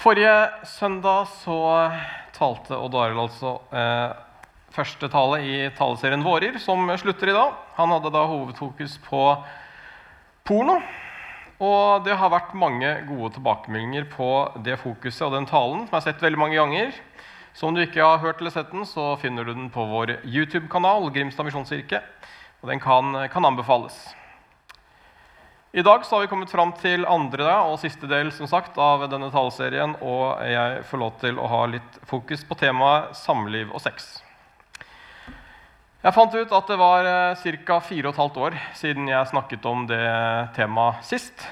Forrige søndag så talte Odd Arild altså eh, første tale i taleserien Vårer, som slutter i dag. Han hadde da hovedfokus på porno. Og det har vært mange gode tilbakemeldinger på det fokuset og den talen, som jeg har sett veldig mange ganger. Så om du ikke har hørt eller sett den, så finner du den på vår YouTube-kanal, Grimstad misjonskirke. Og den kan, kan anbefales. I dag har vi kommet fram til andre og siste del sagt, av denne taleserien, og jeg får lov til å ha litt fokus på temaet samliv og sex. Jeg fant ut at det var ca. 4 15 år siden jeg snakket om det temaet sist.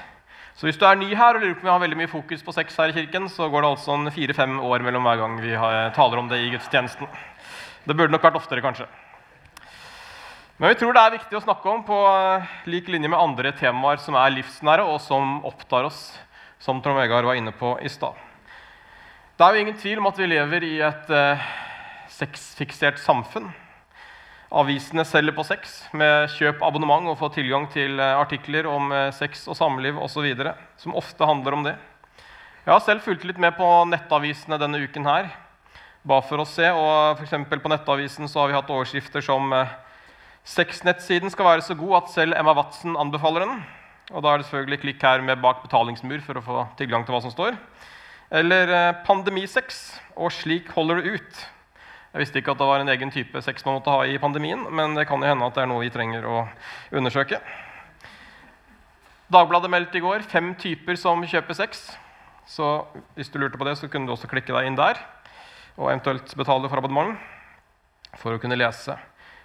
Så hvis du er ny her og lurer på om vi har veldig mye fokus på sex her i kirken, så går det altså fire-fem år mellom hver gang vi taler om det i gudstjenesten. Det burde nok vært oftere, kanskje. Men vi tror det er viktig å snakke om på lik linje med andre temaer som er livsnære, og som opptar oss, som Trond Vegard var inne på i stad. Det er jo ingen tvil om at vi lever i et eh, sexfiksert samfunn. Avisene selger på sex med kjøp abonnement og få tilgang til artikler om sex og samliv osv. som ofte handler om det. Jeg har selv fulgt litt med på nettavisene denne uken her. Bare for å se, og for På Nettavisen så har vi hatt overskrifter som Sexnettsiden skal være så god at selv Emma Watson anbefaler den. Og da er det selvfølgelig klikk her med bak betalingsmur for å få tilgang til hva som står. Eller pandemisex og slik holder det ut. Jeg visste ikke at det var en egen type sex man måtte ha i pandemien, men det kan jo hende at det er noe vi trenger å undersøke. Dagbladet meldte i går fem typer som kjøper sex. Så hvis du lurte på det, så kunne du også klikke deg inn der og eventuelt betale for abonnement for å kunne lese.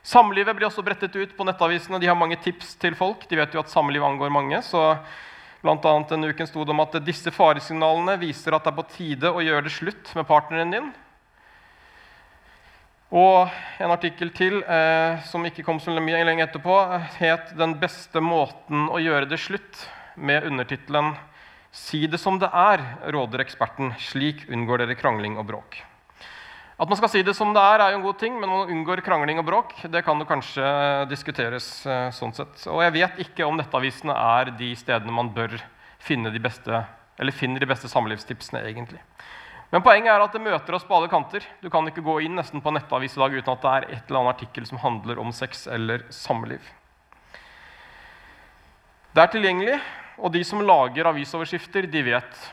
Samlivet blir også brettet ut på nettavisene. De har mange tips til folk. De vet jo at samliv angår mange. så Blant annet denne uken sto det om at disse faresignalene viser at det er på tide å gjøre det slutt med partneren din. Og en artikkel til eh, som ikke kom så mye lenge etterpå, het 'Den beste måten å gjøre det slutt', med undertittelen 'Si det som det er', råder eksperten. Slik unngår dere krangling og bråk. At man skal si det som det er, er jo en god ting, men man unngår krangling og bråk. Det kan jo kanskje diskuteres eh, sånn sett. Og jeg vet ikke om nettavisene er de stedene man bør finne de beste, eller finner de beste samlivstipsene, egentlig. Men poenget er at det møter oss på alle kanter. Du kan ikke gå inn nesten på nettavis i dag uten at det er et eller annet artikkel som handler om sex eller samliv. Det er tilgjengelig, og de som lager avisoverskrifter, de vet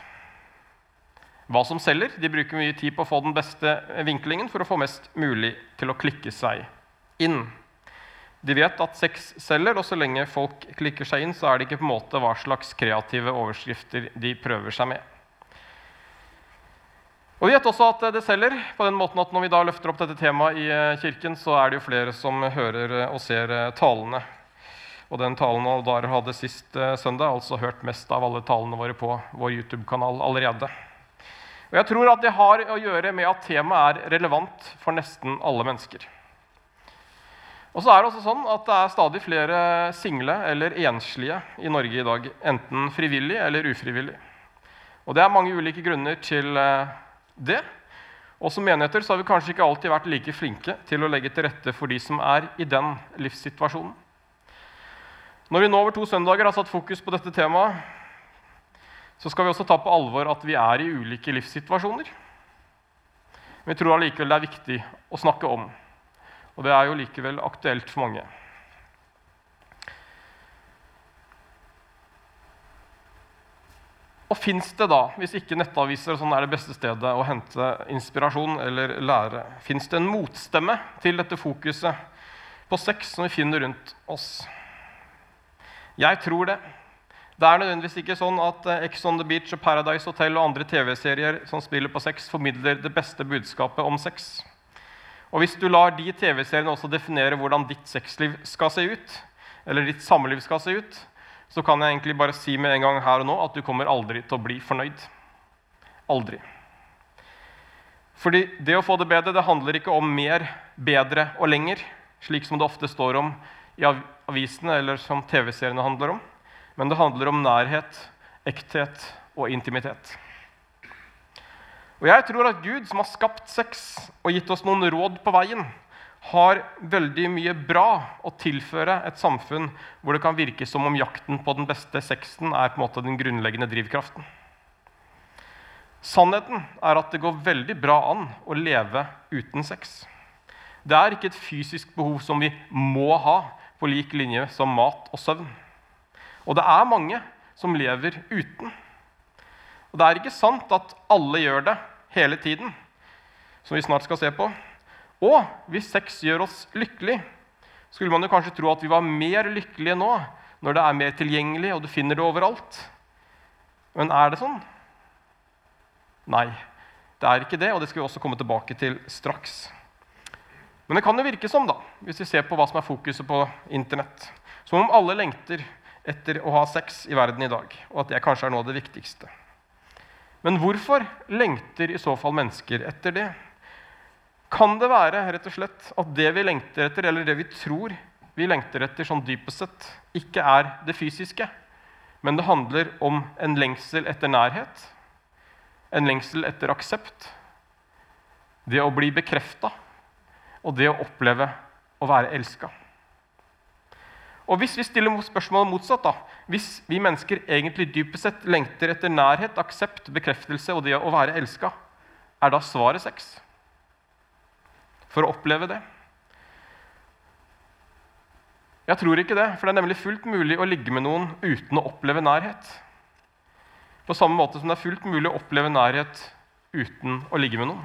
hva som selger. De bruker mye tid på å få den beste vinklingen for å få mest mulig til å klikke seg inn. De vet at sex selger, og så lenge folk klikker seg inn, så er det ikke på en måte hva slags kreative overskrifter de prøver seg med. Og Vi vet også at det selger. på den måten at Når vi da løfter opp dette temaet i kirken, så er det jo flere som hører og ser talene. Og den talen Aldar hadde sist søndag, altså hørt mest av alle talene våre på vår YouTube-kanal allerede. Og Jeg tror at det har å gjøre med at temaet er relevant for nesten alle mennesker. Og så er det også sånn at det er stadig flere single eller enslige i Norge i dag. Enten frivillig eller ufrivillig. Og Det er mange ulike grunner til det. Og som menigheter så har vi kanskje ikke alltid vært like flinke til å legge til rette for de som er i den livssituasjonen. Når vi nå over to søndager har satt fokus på dette temaet, så skal vi også ta på alvor at vi er i ulike livssituasjoner. Men vi tror allikevel det er viktig å snakke om. Og det er jo likevel aktuelt for mange. Og fins det da, hvis ikke nettaviser sånn er det beste stedet å hente inspirasjon eller lære, fins det en motstemme til dette fokuset på sex som vi finner rundt oss? Jeg tror det. Det er nødvendigvis ikke sånn at Ex on the Beach og Paradise Hotel og andre TV-serier som spiller på sex, formidler det beste budskapet om sex. Og hvis du lar de TV-seriene også definere hvordan ditt sexliv skal se ut, eller ditt samliv skal se ut, så kan jeg egentlig bare si med en gang her og nå at du kommer aldri til å bli fornøyd. Aldri. Fordi det å få det bedre det handler ikke om mer, bedre og lenger, slik som det ofte står om i avisene eller som TV-seriene handler om. Men det handler om nærhet, ekthet og intimitet. Og jeg tror at Gud, som har skapt sex og gitt oss noen råd på veien, har veldig mye bra å tilføre et samfunn hvor det kan virke som om jakten på den beste sexen er på en måte den grunnleggende drivkraften. Sannheten er at det går veldig bra an å leve uten sex. Det er ikke et fysisk behov som vi må ha på lik linje som mat og søvn. Og det er mange som lever uten. Og det er ikke sant at alle gjør det hele tiden, som vi snart skal se på. Og hvis sex gjør oss lykkelig, skulle man jo kanskje tro at vi var mer lykkelige nå, når det er mer tilgjengelig og du finner det overalt. Men er det sånn? Nei, det er ikke det, og det skal vi også komme tilbake til straks. Men det kan jo virke som, da, hvis vi ser på hva som er fokuset på Internett, som om alle lengter etter å ha sex i verden i dag, og at det kanskje er noe av det viktigste. Men hvorfor lengter i så fall mennesker etter det? Kan det være rett og slett at det vi lengter etter, eller det vi tror vi lengter etter sånn dypest sett, ikke er det fysiske, men det handler om en lengsel etter nærhet, en lengsel etter aksept, det å bli bekrefta og det å oppleve å være elska. Og hvis vi stiller spørsmålet motsatt, da, hvis vi mennesker egentlig dypest sett lengter etter nærhet, aksept, bekreftelse og det å være elska, er da svaret sex? For å oppleve det? Jeg tror ikke det, for det er nemlig fullt mulig å ligge med noen uten å oppleve nærhet. På samme måte som det er fullt mulig å oppleve nærhet uten å ligge med noen.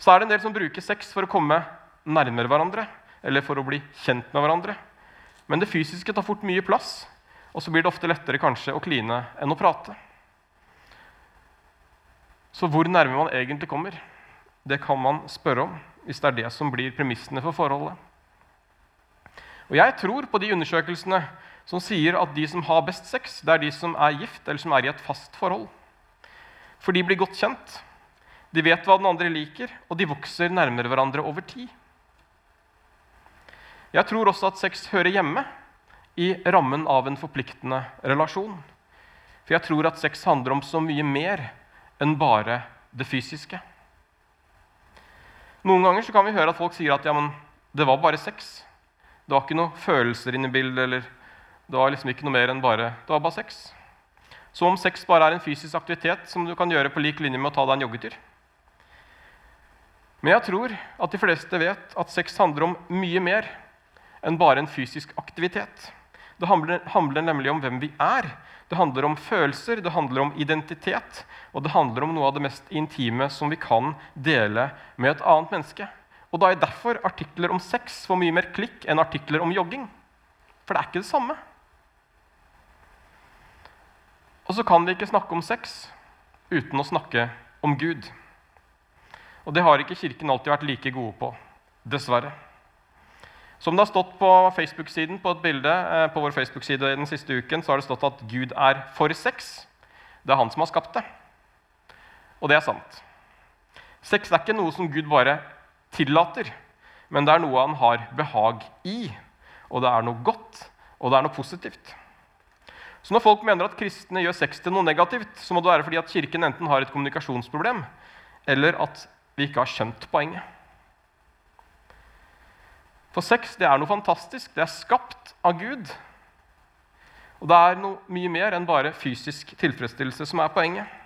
Så er det en del som bruker sex for å komme nærmere hverandre eller for å bli kjent med hverandre. Men det fysiske tar fort mye plass, og så blir det ofte lettere kanskje å kline enn å prate. Så hvor nærme man egentlig kommer, det kan man spørre om hvis det er det som blir premissene for forholdet. Og jeg tror på de undersøkelsene som sier at de som har best sex, det er de som er gift eller som er i et fast forhold. For de blir godt kjent. De vet hva den andre liker, og de vokser nærmere hverandre over tid. Jeg tror også at sex hører hjemme i rammen av en forpliktende relasjon. For jeg tror at sex handler om så mye mer enn bare det fysiske. Noen ganger kan vi høre at folk sier at ja, men det var bare sex. Det var ikke noen følelser inne i bildet. eller Det var liksom ikke noe mer enn bare det var bare sex. Som om sex bare er en fysisk aktivitet som du kan gjøre på lik linje med å ta deg en joggetur. Men jeg tror at de fleste vet at sex handler om mye mer enn bare en fysisk aktivitet. Det handler, handler, nemlig om hvem vi er. Det handler om følelser, det handler om identitet, og det handler om noe av det mest intime som vi kan dele med et annet menneske. Og da er derfor artikler om sex får mye mer klikk enn artikler om jogging. For det er ikke det samme. Og så kan vi ikke snakke om sex uten å snakke om Gud. Og det har ikke Kirken alltid vært like gode på. Dessverre. Som det har stått på Facebook-siden på et bilde eh, på vår Facebook-side den siste uken, så har det stått at Gud er for sex. Det er han som har skapt det. Og det er sant. Sex er ikke noe som Gud bare tillater, men det er noe han har behag i. Og det er noe godt, og det er noe positivt. Så når folk mener at kristne gjør sex til noe negativt, så må det være fordi at Kirken enten har et kommunikasjonsproblem, eller at vi ikke har skjønt poenget. For sex det er noe fantastisk. Det er skapt av Gud. Og det er noe mye mer enn bare fysisk tilfredsstillelse som er poenget.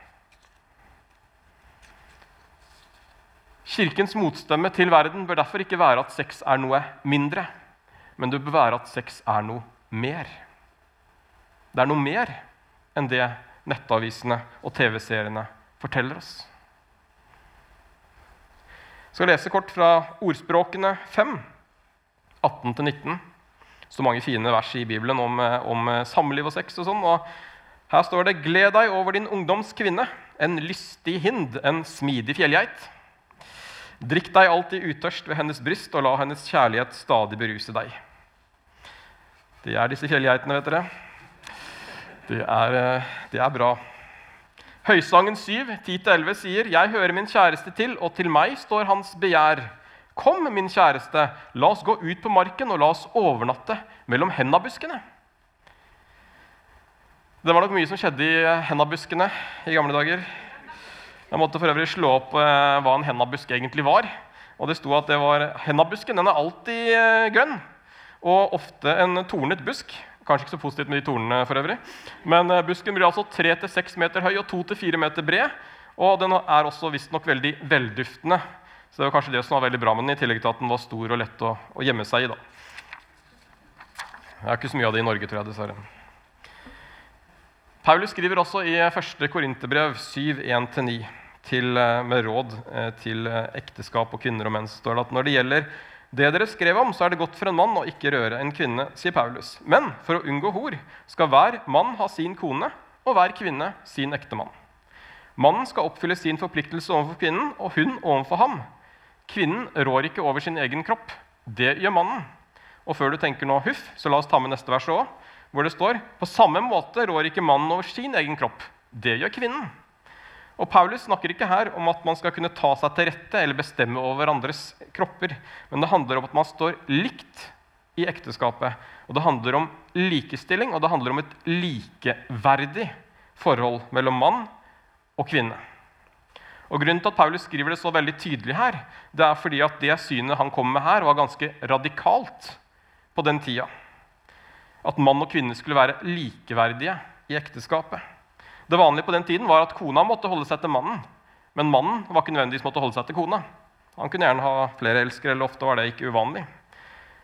Kirkens motstemme til verden bør derfor ikke være at sex er noe mindre, men det bør være at sex er noe mer. Det er noe mer enn det nettavisene og TV-seriene forteller oss. Jeg skal lese kort fra Ordspråkene 5, 18-19. Så mange fine vers i Bibelen om, om samliv og sex og sånn. Og her står det:" Gled deg over din ungdoms kvinne, en lystig hind, en smidig fjellgeit. Drikk deg alltid utørst ved hennes bryst, og la hennes kjærlighet stadig beruse deg. Det er disse fjellgeitene, vet dere. Det er, eh, det er bra. Høysangen 7, 10-11 sier, 'Jeg hører min kjæreste til, og til meg står hans begjær.' Kom, min kjæreste, la oss gå ut på marken og la oss overnatte mellom hennabuskene. Det var nok mye som skjedde i hennabuskene i gamle dager. Jeg måtte for øvrig slå opp eh, hva en hennabusk egentlig var. Og det sto at det var hennabusken den er alltid eh, grønn og ofte en tornet busk. Kanskje ikke så positivt med de tornene for øvrig. Men eh, busken blir altså 3-6 meter høy og 2-4 meter bred. Og den er også visstnok veldig velduftende. Så det var kanskje det som var veldig bra med den, i tillegg til at den var stor og lett å, å gjemme seg i. da. Det er ikke så mye av det i Norge, tror jeg, dessverre. Paulus skriver også i 1. Korinterbrev 7.1-9 med råd eh, til eh, ekteskap og kvinner og menn. står det at når det gjelder det dere skrev om, så er det godt for en mann å ikke røre en kvinne, sier Paulus. Men for å unngå hor skal hver mann ha sin kone og hver kvinne sin ektemann. Mannen skal oppfylle sin forpliktelse overfor kvinnen og hun overfor ham. Kvinnen rår ikke over sin egen kropp. Det gjør mannen. Og før du tenker nå huff, så la oss ta med neste vers òg, hvor det står på samme måte rår ikke mannen over sin egen kropp. Det gjør kvinnen. Og Paulus snakker ikke her om at man skal kunne ta seg til rette eller bestemme over hverandres kropper, men det handler om at man står likt i ekteskapet. Og det handler om likestilling, og det handler om et likeverdig forhold mellom mann og kvinne. Og Grunnen til at Paulus skriver det så veldig tydelig her, det er fordi at det synet han kom med her, var ganske radikalt på den tida. At mann og kvinne skulle være likeverdige i ekteskapet. Det vanlige på den tiden var at kona måtte holde seg til mannen. Men mannen var ikke nødvendigvis måtte holde seg til kona. Han kunne gjerne ha flere elskere, eller ofte var det ikke uvanlig.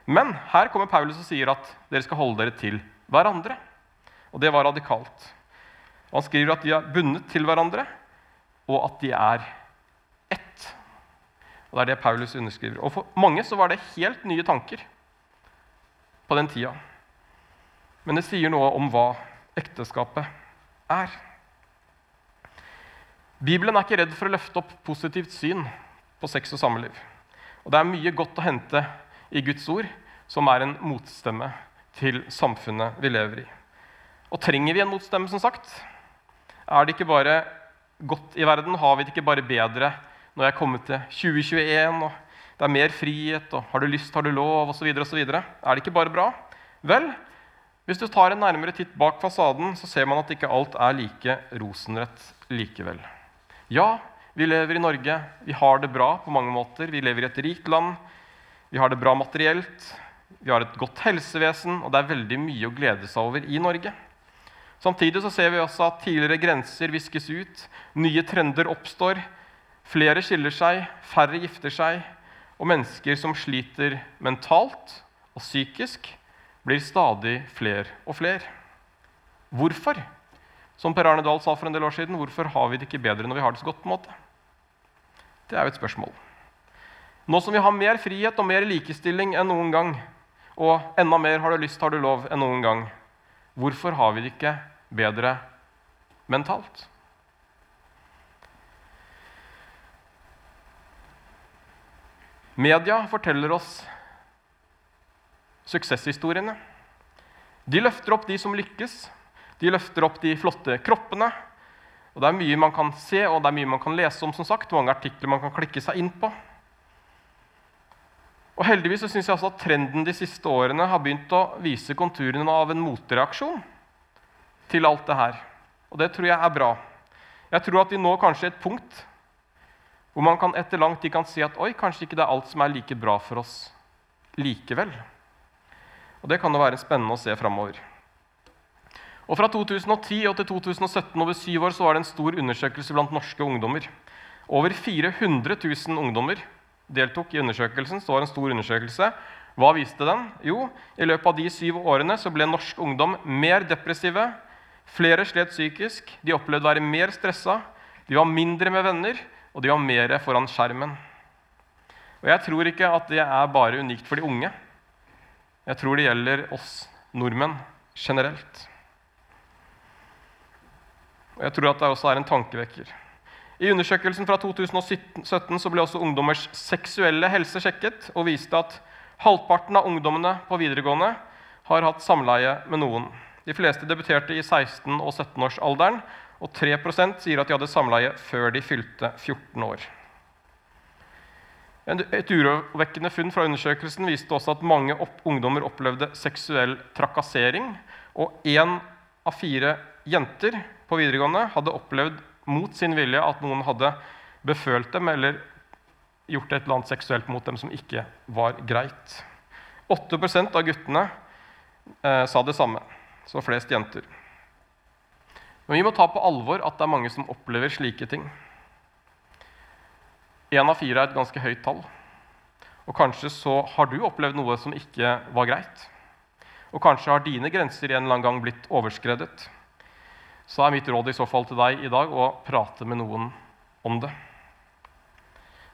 Men her kommer Paulus og sier at dere skal holde dere til hverandre. Og det var radikalt. Han skriver at de er bundet til hverandre, og at de er ett. Og Det er det Paulus underskriver. Og For mange så var det helt nye tanker på den tida. Men det sier noe om hva ekteskapet er. Bibelen er ikke redd for å løfte opp positivt syn på sex og samliv. Og det er mye godt å hente i Guds ord, som er en motstemme til samfunnet vi lever i. Og trenger vi en motstemme, som sagt? Er det ikke bare godt i verden? Har vi det ikke bare bedre når jeg er kommet til 2021, og det er mer frihet, og har du lyst, har du lov, osv.? Er det ikke bare bra? Vel, hvis du tar en nærmere titt bak fasaden, så ser man at ikke alt er like rosenrett likevel. Ja, vi lever i Norge. Vi har det bra på mange måter. Vi lever i et rikt land. Vi har det bra materielt. Vi har et godt helsevesen, og det er veldig mye å glede seg over i Norge. Samtidig så ser vi også at tidligere grenser viskes ut, nye trender oppstår. Flere skiller seg, færre gifter seg, og mennesker som sliter mentalt og psykisk, blir stadig flere og flere. Hvorfor? Som Per Arne Dahl sa for en del år siden, hvorfor har vi det ikke bedre når vi har det så godt? på en måte? Det er jo et spørsmål. Nå som vi har mer frihet og mer likestilling enn noen gang, og enda mer har du lyst, har du lov enn noen gang, hvorfor har vi det ikke bedre mentalt? Media forteller oss suksesshistoriene. De løfter opp de som lykkes, de løfter opp de flotte kroppene. Og Det er mye man kan se og det er mye man kan lese om. som sagt, Mange artikler man kan klikke seg inn på. Og Heldigvis så synes jeg også at trenden de siste årene har begynt å vise konturene av en motreaksjon til alt det her. Og det tror jeg er bra. Jeg tror at vi nå kanskje et punkt hvor man kan etter lang tid kan si at oi, kanskje ikke det er alt som er like bra for oss likevel. Og Det kan jo være spennende å se framover. Og Fra 2010 og til 2017 over syv år så var det en stor undersøkelse blant norske ungdommer. Over 400 000 ungdommer deltok i undersøkelsen. så var en stor undersøkelse. Hva viste den? Jo, i løpet av de syv årene så ble norsk ungdom mer depressive. Flere slet psykisk, de opplevde å være mer stressa, de var mindre med venner, og de var mer foran skjermen. Og Jeg tror ikke at det er bare unikt for de unge. Jeg tror det gjelder oss nordmenn generelt. Og jeg tror at det også er en tankevekker. I undersøkelsen fra 2017 ble også ungdommers seksuelle helse sjekket og viste at halvparten av ungdommene på videregående har hatt samleie med noen. De fleste debuterte i 16- og 17-årsalderen, og 3% sier at de hadde samleie før de fylte 14 år. Et urovekkende funn fra undersøkelsen viste også at mange opp ungdommer opplevde seksuell trakassering. Og én av fire jenter på videregående hadde opplevd mot sin vilje at noen hadde befølt dem eller gjort et eller annet seksuelt mot dem som ikke var greit. 8% av guttene eh, sa det samme. Så flest jenter. Men vi må ta på alvor at det er mange som opplever slike ting. Én av fire er et ganske høyt tall. Og kanskje så har du opplevd noe som ikke var greit. Og kanskje har dine grenser en eller annen gang blitt overskredet. Så er mitt råd i så fall til deg i dag å prate med noen om det.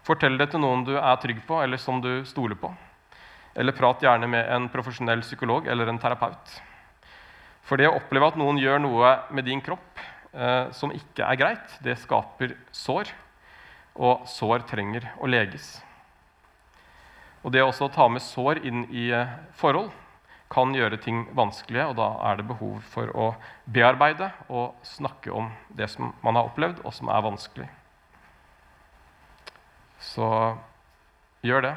Fortell det til noen du er trygg på, eller som du stoler på. Eller prat gjerne med en profesjonell psykolog eller en terapeut. For det å oppleve at noen gjør noe med din kropp eh, som ikke er greit, det skaper sår. Og sår trenger å leges. Og det å ta med sår inn i eh, forhold kan gjøre ting vanskelige, og da er det behov for å bearbeide og snakke om det som man har opplevd, og som er vanskelig. Så gjør det.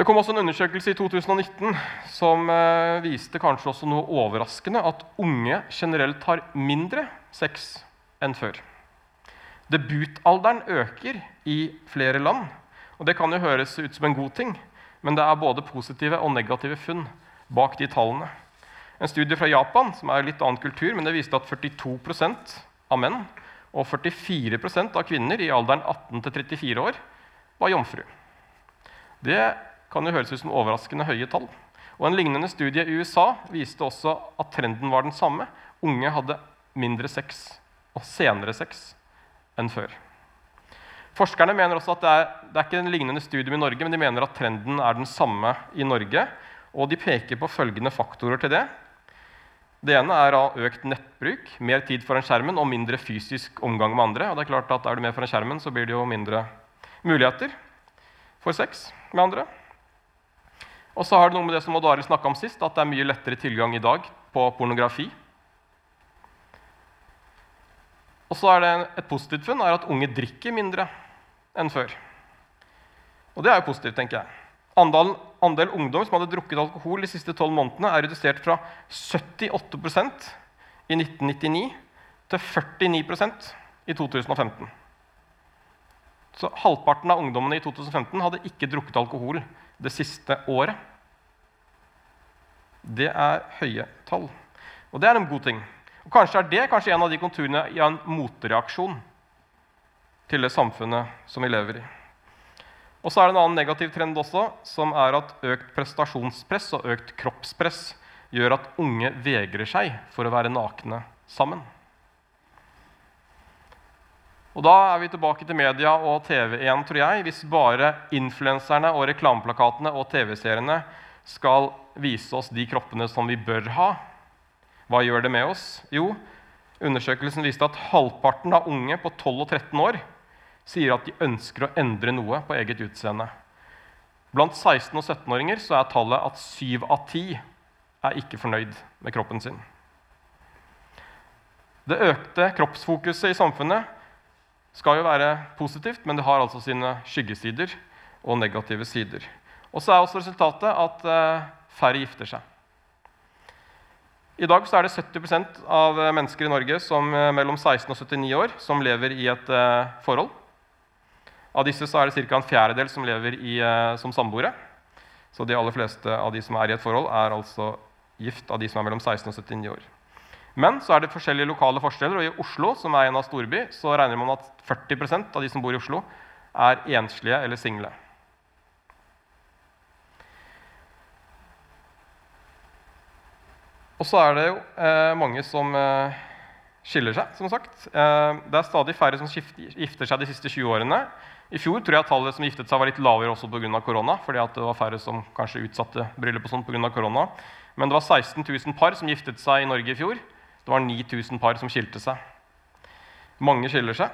Det kom også en undersøkelse i 2019 som eh, viste kanskje også noe overraskende at unge generelt har mindre sex enn før. Debutalderen øker i flere land. Og Det kan jo høres ut som en god ting, men det er både positive og negative funn bak de tallene. En studie fra Japan som er litt annen kultur, men det viste at 42% av menn og 44% av kvinner i alderen 18 34 år var jomfru. Det kan jo høres ut som overraskende høye tall. Og En lignende studie i USA viste også at trenden var den samme. Unge hadde mindre sex og senere sex enn før. Forskerne mener også at det er, det er ikke en lignende studium i Norge, men de mener at trenden er den samme i Norge. Og de peker på følgende faktorer til det. Det ene er økt nettbruk, mer tid foran skjermen og mindre fysisk omgang med andre. Og det Er klart at er du mer foran skjermen, så blir det jo mindre muligheter for sex med andre. Og så har det noe med det som Odd Arild snakka om sist, at det er mye lettere tilgang i dag på pornografi. Og så er det Et positivt funn er at unge drikker mindre enn før. Og det er jo positivt, tenker jeg. Andelen, andel ungdom som hadde drukket alkohol de siste tolv månedene, er redusert fra 78% i 1999 til 49% i 2015. Så halvparten av ungdommene i 2015 hadde ikke drukket alkohol det siste året. Det er høye tall. Og det er en god ting. Og Kanskje er det kanskje en av de konturene i en motreaksjon til det samfunnet som vi lever i. Og så er det en annen negativ trend også, som er at økt prestasjonspress og økt kroppspress gjør at unge vegrer seg for å være nakne sammen. Og Da er vi tilbake til media og TV igjen, tror jeg. Hvis bare influenserne og reklameplakatene og TV-seriene skal vise oss de kroppene som vi bør ha, hva gjør det med oss? Jo, undersøkelsen viste at halvparten av unge på 12 og 13 år sier at de ønsker å endre noe på eget utseende. Blant 16- og 17-åringer er tallet at 7 av 10 er ikke fornøyd med kroppen sin. Det økte kroppsfokuset i samfunnet skal jo være positivt, men det har altså sine skyggesider og negative sider. Og så er også resultatet at eh, færre gifter seg. I dag er det 70% av mennesker i Norge som, eh, mellom 16 og 79 år som lever i et uh, forhold. Av disse er det ca. en fjerdedel som lever i, uh, som samboere. Så de aller fleste av de som er i et forhold, er altså gift av de som er mellom 16 og 79 år. Men så er det forskjellige lokale forskjeller, og i Oslo, som er en av storby, så regner man at 40% av de som bor i Oslo, er enslige eller single. Og så er det jo eh, mange som eh, skiller seg, som sagt. Eh, det er stadig færre som skifter, gifter seg de siste 20 årene. I fjor tror jeg tallet som giftet seg, var litt lavere også pga. korona. fordi det var færre som kanskje utsatte bryllup på grunn av korona. Men det var 16 000 par som giftet seg i Norge i fjor. Det var 9000 par som skilte seg. Mange skiller seg.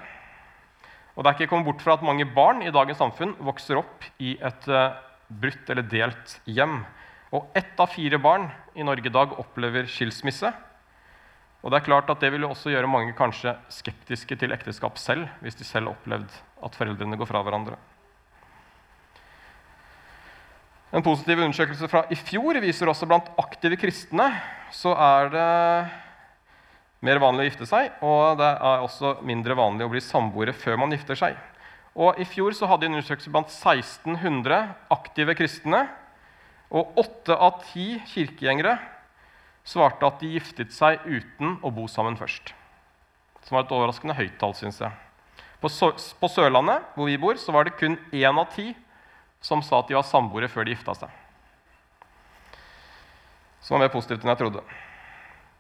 Og det er ikke kommet bort fra at mange barn i dagens samfunn vokser opp i et uh, brutt eller delt hjem. Og ett av fire barn i Norge i dag opplever skilsmisse. Og det er klart at det vil også gjøre mange kanskje skeptiske til ekteskap selv, hvis de selv opplevde opplevd at foreldrene går fra hverandre. En positiv undersøkelse fra i fjor viser også blant aktive kristne så er det mer vanlig å gifte seg, og det er også mindre vanlig å bli samboere før man gifter seg. Og I fjor så hadde de undersøkelse blant 1600 aktive kristne. Og åtte av ti kirkegjengere svarte at de giftet seg uten å bo sammen først. Som var et overraskende høyt tall, syns jeg. På, Sørlandet, hvor vi bor, så var det kun én av ti som sa at de var samboere før de gifta seg. Som var mer positivt enn jeg trodde.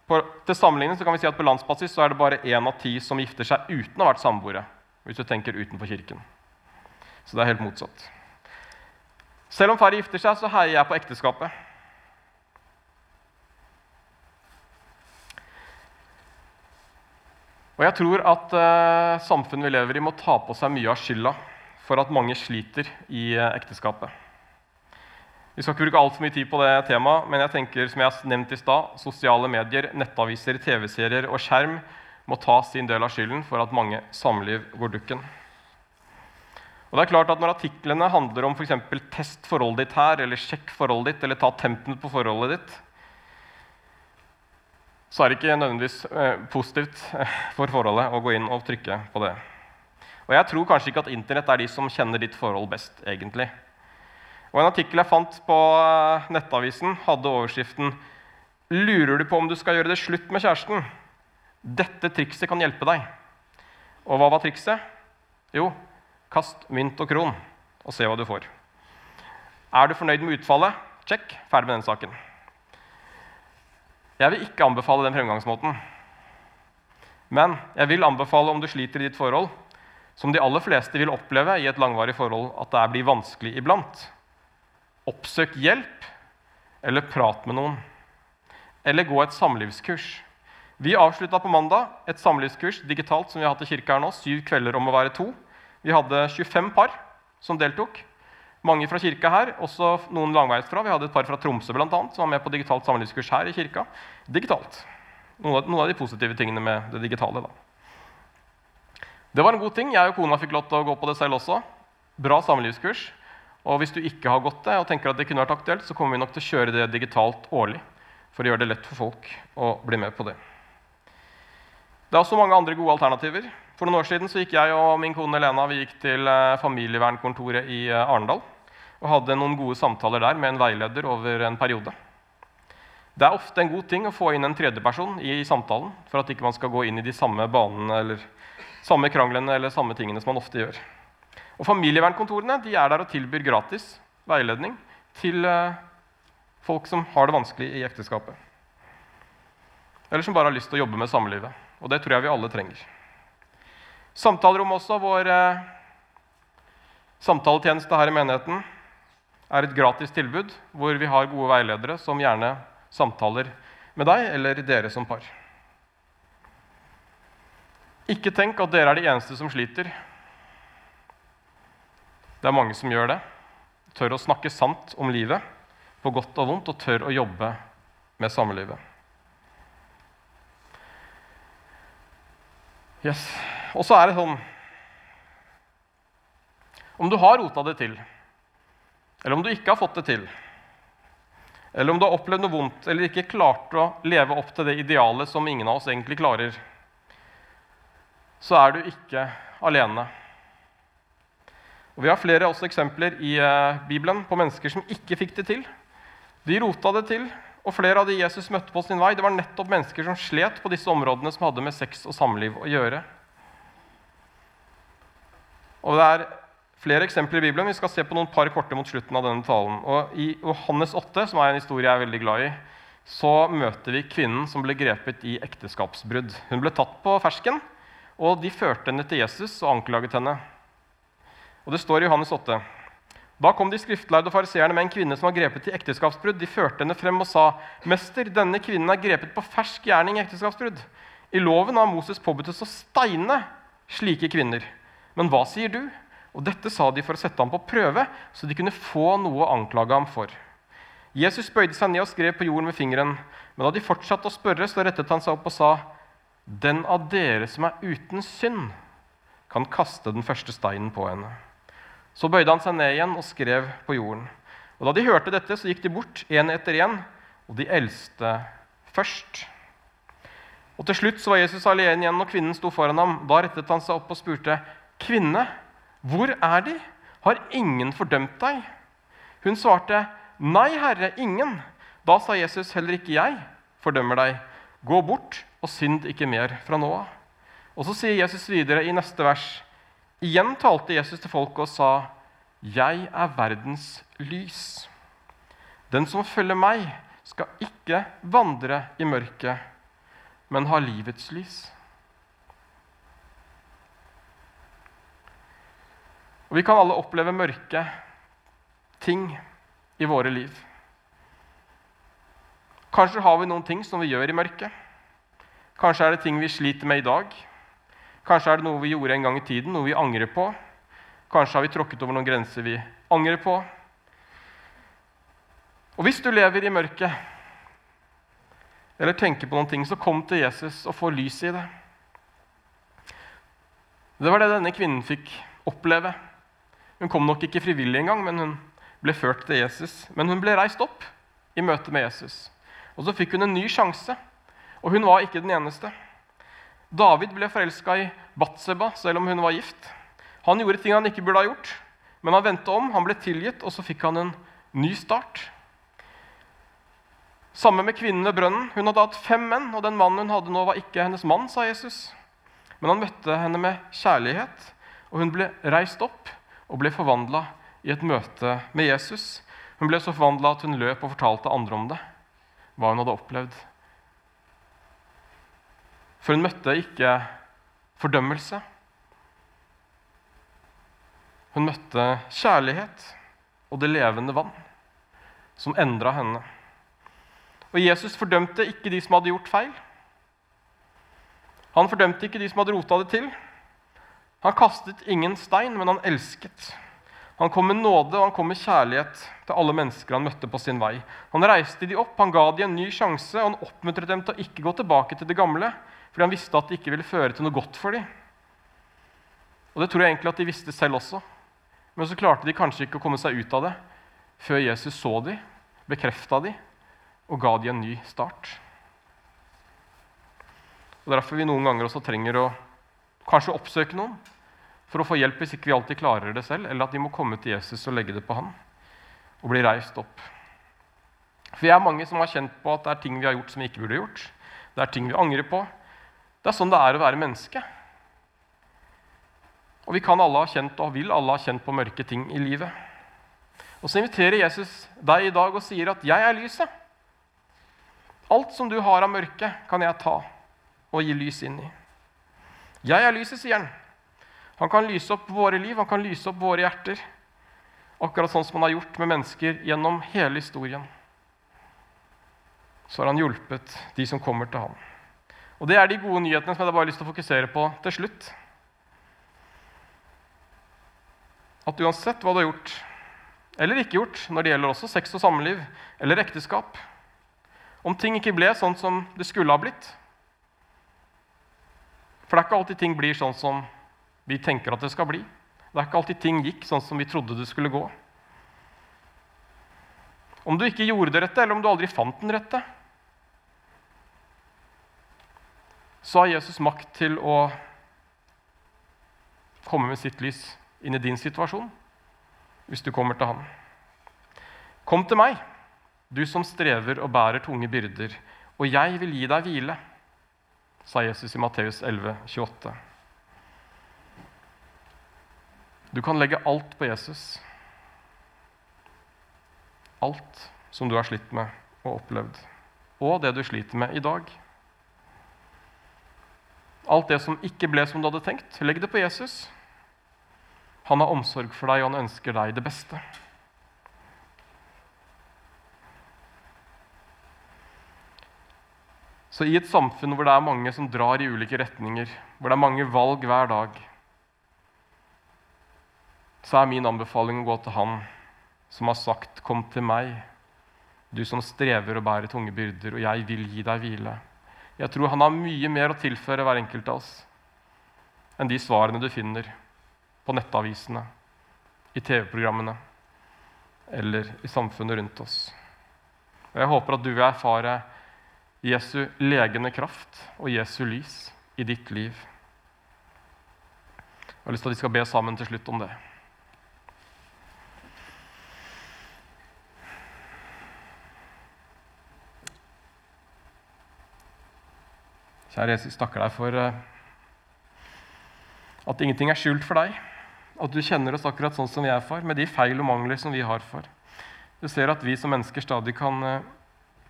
På, til sammenligning kan vi si at På landsbasis så er det bare én av ti som gifter seg uten å ha vært samboere. Hvis du tenker utenfor kirken. Så det er helt motsatt. Selv om færre gifter seg, så heier jeg på ekteskapet. Og jeg tror at eh, samfunnet vi lever i, må ta på seg mye av skylda for at mange sliter i eh, ekteskapet. Vi skal ikke bruke altfor mye tid på det temaet, men jeg tenker, som jeg har nevnt i stad, sosiale medier, nettaviser, TV-serier og skjerm må ta sin del av skylden for at mange samliv går dukken. Og det er klart at Når artiklene handler om f.eks. test forholdet ditt her, eller sjekk forholdet ditt, eller ta tempen på forholdet ditt, så er det ikke nødvendigvis eh, positivt eh, for forholdet å gå inn og trykke på det. Og jeg tror kanskje ikke at Internett er de som kjenner ditt forhold best. egentlig. Og En artikkel jeg fant på eh, Nettavisen, hadde overskriften 'Lurer du på om du skal gjøre det slutt med kjæresten?' 'Dette trikset kan hjelpe deg.' Og hva var trikset? Jo, kast mynt og kron og se hva du får. Er du fornøyd med utfallet? Check. Ferdig med den saken. Jeg vil ikke anbefale den fremgangsmåten. Men jeg vil anbefale om du sliter i ditt forhold, som de aller fleste vil oppleve i et langvarig forhold, at det blir vanskelig iblant. Oppsøk hjelp, eller prat med noen. Eller gå et samlivskurs. Vi avslutta på mandag et samlivskurs digitalt som vi har hatt i kirka her nå. Syv kvelder om å være to. Vi hadde 25 par som deltok. Mange fra kirka her, også noen langveisfra. Vi hadde et par fra Tromsø blant annet, som var med på digitalt samlivskurs her i kirka. Digitalt. Noen av, noen av, de positive tingene med det digitale. da. Det var en god ting. Jeg og kona fikk lov til å gå på det selv også. Bra samlivskurs. Og hvis du ikke har gått det og tenker at det kunne vært aktuelt, så kommer vi nok til å kjøre det digitalt årlig for å gjøre det lett for folk å bli med på det. Det er også mange andre gode alternativer. For noen år siden gikk jeg og min kone Lena vi gikk til eh, familievernkontoret i eh, Arendal og hadde noen gode samtaler der med en veileder over en periode. Det er ofte en god ting å få inn en tredjeperson i samtalen for at ikke man skal gå inn i de samme banene eller samme kranglene eller samme tingene som man ofte gjør. Og Familievernkontorene de er der og tilbyr gratis veiledning til eh, folk som har det vanskelig i ekteskapet. Eller som bare har lyst til å jobbe med samlivet. Og det tror jeg vi alle trenger. Samtalerom også, vår eh, samtaletjeneste her i menigheten er et gratis tilbud hvor vi har gode veiledere som gjerne samtaler med deg eller dere som par. Ikke tenk at dere er de eneste som sliter. Det er mange som gjør det. Tør å snakke sant om livet, på godt og vondt, og tør å jobbe med samlivet. Yes. Og så er det sånn Om du har rota det til eller om du ikke har fått det til, eller om du har opplevd noe vondt eller ikke klart å leve opp til det idealet som ingen av oss egentlig klarer, så er du ikke alene. Og Vi har flere også eksempler i uh, Bibelen på mennesker som ikke fikk det til. De rota det til, og flere av de Jesus møtte på sin vei, det var nettopp mennesker som slet på disse områdene som hadde med sex og samliv å gjøre. Og det er flere eksempler i Bibelen. Vi skal se på noen par korte mot slutten av denne talen. Og I Johannes 8, som er en historie jeg er veldig glad i, så møter vi kvinnen som ble grepet i ekteskapsbrudd. Hun ble tatt på fersken, og de førte henne til Jesus og anklaget henne. Og Det står i Johannes 8. Da kom de skriftlærde fariseerne med en kvinne som var grepet i ekteskapsbrudd. De førte henne frem og sa, 'Mester, denne kvinnen er grepet på fersk gjerning i ekteskapsbrudd.' I loven har Moses påbudt oss å steine slike kvinner. Men hva sier du? Og Dette sa de for å sette ham på prøve, så de kunne få noe å anklage ham for. Jesus bøyde seg ned og skrev på jorden med fingeren. Men da de fortsatte å spørre, så rettet han seg opp og sa, 'Den av dere som er uten synd, kan kaste den første steinen på henne.' Så bøyde han seg ned igjen og skrev på jorden. Og Da de hørte dette, så gikk de bort, én etter én, og de eldste først. Og Til slutt så var Jesus alene igjen, og kvinnen sto foran ham. Da rettet han seg opp og spurte, 'Kvinne, Hvor er de? Har ingen fordømt deg? Hun svarte, Nei, Herre, ingen. Da sa Jesus, heller ikke jeg fordømmer deg. Gå bort og synd ikke mer fra nå av. Og så sier Jesus videre i neste vers. Igjen talte Jesus til folket og sa, Jeg er verdens lys. Den som følger meg, skal ikke vandre i mørket, men ha livets lys. Og Vi kan alle oppleve mørke ting i våre liv. Kanskje har vi noen ting som vi gjør i mørket. Kanskje er det ting vi sliter med i dag. Kanskje er det noe vi gjorde en gang i tiden, noe vi angrer på. Kanskje har vi tråkket over noen grenser vi angrer på. Og hvis du lever i mørket eller tenker på noen ting, så kom til Jesus og få lys i det. Det var det denne kvinnen fikk oppleve. Hun kom nok ikke frivillig engang, men hun ble ført til Jesus. Men hun ble reist opp i møte med Jesus. Og så fikk hun en ny sjanse. Og hun var ikke den eneste. David ble forelska i Batseba selv om hun var gift. Han gjorde ting han ikke burde ha gjort, men han vendte om, han ble tilgitt, og så fikk han en ny start. Samme med kvinnen ved brønnen. Hun hadde hatt fem menn, og den mannen hun hadde nå, var ikke hennes mann, sa Jesus. Men han møtte henne med kjærlighet, og hun ble reist opp og ble forvandla i et møte med Jesus. Hun ble så forvandla at hun løp og fortalte andre om det, hva hun hadde opplevd. For hun møtte ikke fordømmelse. Hun møtte kjærlighet og det levende vann, som endra henne. Og Jesus fordømte ikke de som hadde gjort feil. Han fordømte ikke de som hadde rota det til. Han kastet ingen stein, men han elsket. Han kom med nåde og han kom med kjærlighet til alle mennesker han møtte på sin vei. Han reiste de opp, han ga de en ny sjanse, og han oppmuntret dem til å ikke gå tilbake til det gamle, fordi han visste at det ikke ville føre til noe godt for dem. Og det tror jeg egentlig at de visste selv også. Men så klarte de kanskje ikke å komme seg ut av det før Jesus så dem, bekrefta dem og ga dem en ny start. Og Derfor vi noen ganger også trenger å kanskje oppsøke noen for å få hjelp hvis ikke vi alltid klarer det selv, eller at de må komme til Jesus og legge det på ham og bli reist opp. For vi er mange som har kjent på at det er ting vi har gjort som vi ikke burde gjort. Det er ting vi angrer på. Det er sånn det er å være menneske. Og vi kan alle ha kjent og vil alle ha kjent på mørke ting i livet. Og så inviterer Jesus deg i dag og sier at 'jeg er lyset'. Alt som du har av mørke, kan jeg ta og gi lys inn i. 'Jeg er lyset', sier han. Han kan lyse opp våre liv, han kan lyse opp våre hjerter. Akkurat sånn som han har gjort med mennesker gjennom hele historien. Så har han hjulpet de som kommer til ham. Og Det er de gode nyhetene som jeg bare har lyst til å fokusere på til slutt. At uansett hva du har gjort eller ikke gjort når det gjelder også sex og samliv eller ekteskap Om ting ikke ble sånn som det skulle ha blitt For det er ikke alltid ting blir sånn som vi tenker at det skal bli. Det er ikke alltid ting gikk sånn som vi trodde det skulle gå. Om du ikke gjorde det rette, eller om du aldri fant den rette, så har Jesus makt til å komme med sitt lys inn i din situasjon hvis du kommer til ham. Kom til meg, du som strever og bærer tunge byrder, og jeg vil gi deg hvile, sa Jesus i Matteus 11, 28. Du kan legge alt på Jesus. Alt som du har slitt med og opplevd, og det du sliter med i dag. Alt det som ikke ble som du hadde tenkt, legg det på Jesus. Han har omsorg for deg, og han ønsker deg det beste. Så i et samfunn hvor det er mange som drar i ulike retninger, hvor det er mange valg hver dag, så er min anbefaling å gå til Han som har sagt, 'Kom til meg, du som strever og bærer tunge byrder, og jeg vil gi deg hvile'. Jeg tror han har mye mer å tilføre hver enkelt av oss enn de svarene du finner på nettavisene, i TV-programmene eller i samfunnet rundt oss. Og Jeg håper at du vil erfare Jesu legende kraft og Jesu lys i ditt liv. Jeg har lyst til at vi skal be sammen til slutt om det. Kjære Jesus, takker deg for eh, at ingenting er skjult for deg. At du kjenner oss akkurat sånn som vi er, far, med de feil og mangler som vi har, far. Du ser at vi som mennesker stadig kan uh,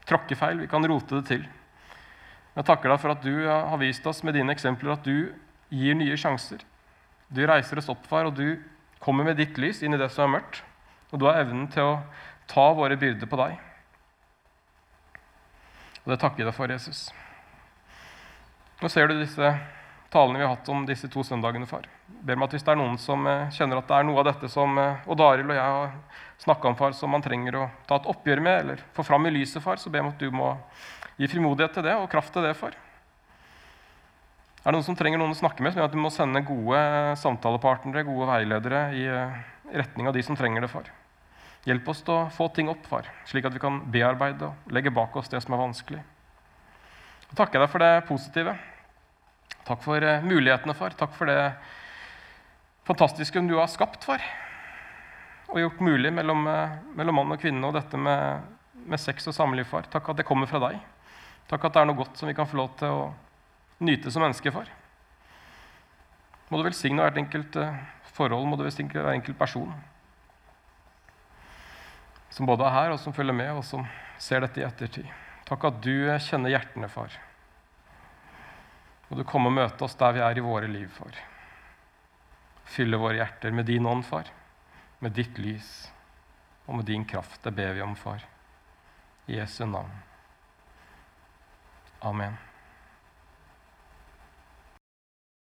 tråkke feil, vi kan rote det til. Jeg takker deg for at du har vist oss med dine eksempler at du gir nye sjanser. Du reiser oss opp, far, og du kommer med ditt lys inn i det som er mørkt. Og du har evnen til å ta våre byrder på deg. Og det takker jeg deg for, Jesus. Nå ser du disse talene vi har hatt om disse to søndagene, far. Ber meg at hvis det er noen som eh, kjenner at det er noe av dette som eh, Odd Arild og jeg har snakka om, far, som man trenger å ta et oppgjør med eller få fram i lyset, far, så ber jeg om at du må gi frimodighet til det og kraft til det, far. Er det noen som trenger noen å snakke med, så jeg at du må sende gode samtalepartnere, gode veiledere eh, i retning av de som trenger det, far. Hjelp oss til å få ting opp, far, slik at vi kan bearbeide og legge bak oss det som er vanskelig. Jeg takker deg for det positive. Takk for uh, mulighetene, far. Takk for det fantastiske du har skapt, far. Og gjort mulig mellom, uh, mellom mann og kvinne og dette med, med sex og samliv, far. Takk at det kommer fra deg. Takk at det er noe godt som vi kan få lov til å nyte som mennesker, far. Må du velsigne hvert enkelt uh, forhold, må du velsigne hver enkelt person. Som både er her, og som følger med, og som ser dette i ettertid. Takk at du kjenner hjertene, far. Og du kommer og møte oss der vi er i våre liv, far. Fylle våre hjerter med din ånd, far. Med ditt lys og med din kraft. Det ber vi om, far. I Jesu navn. Amen.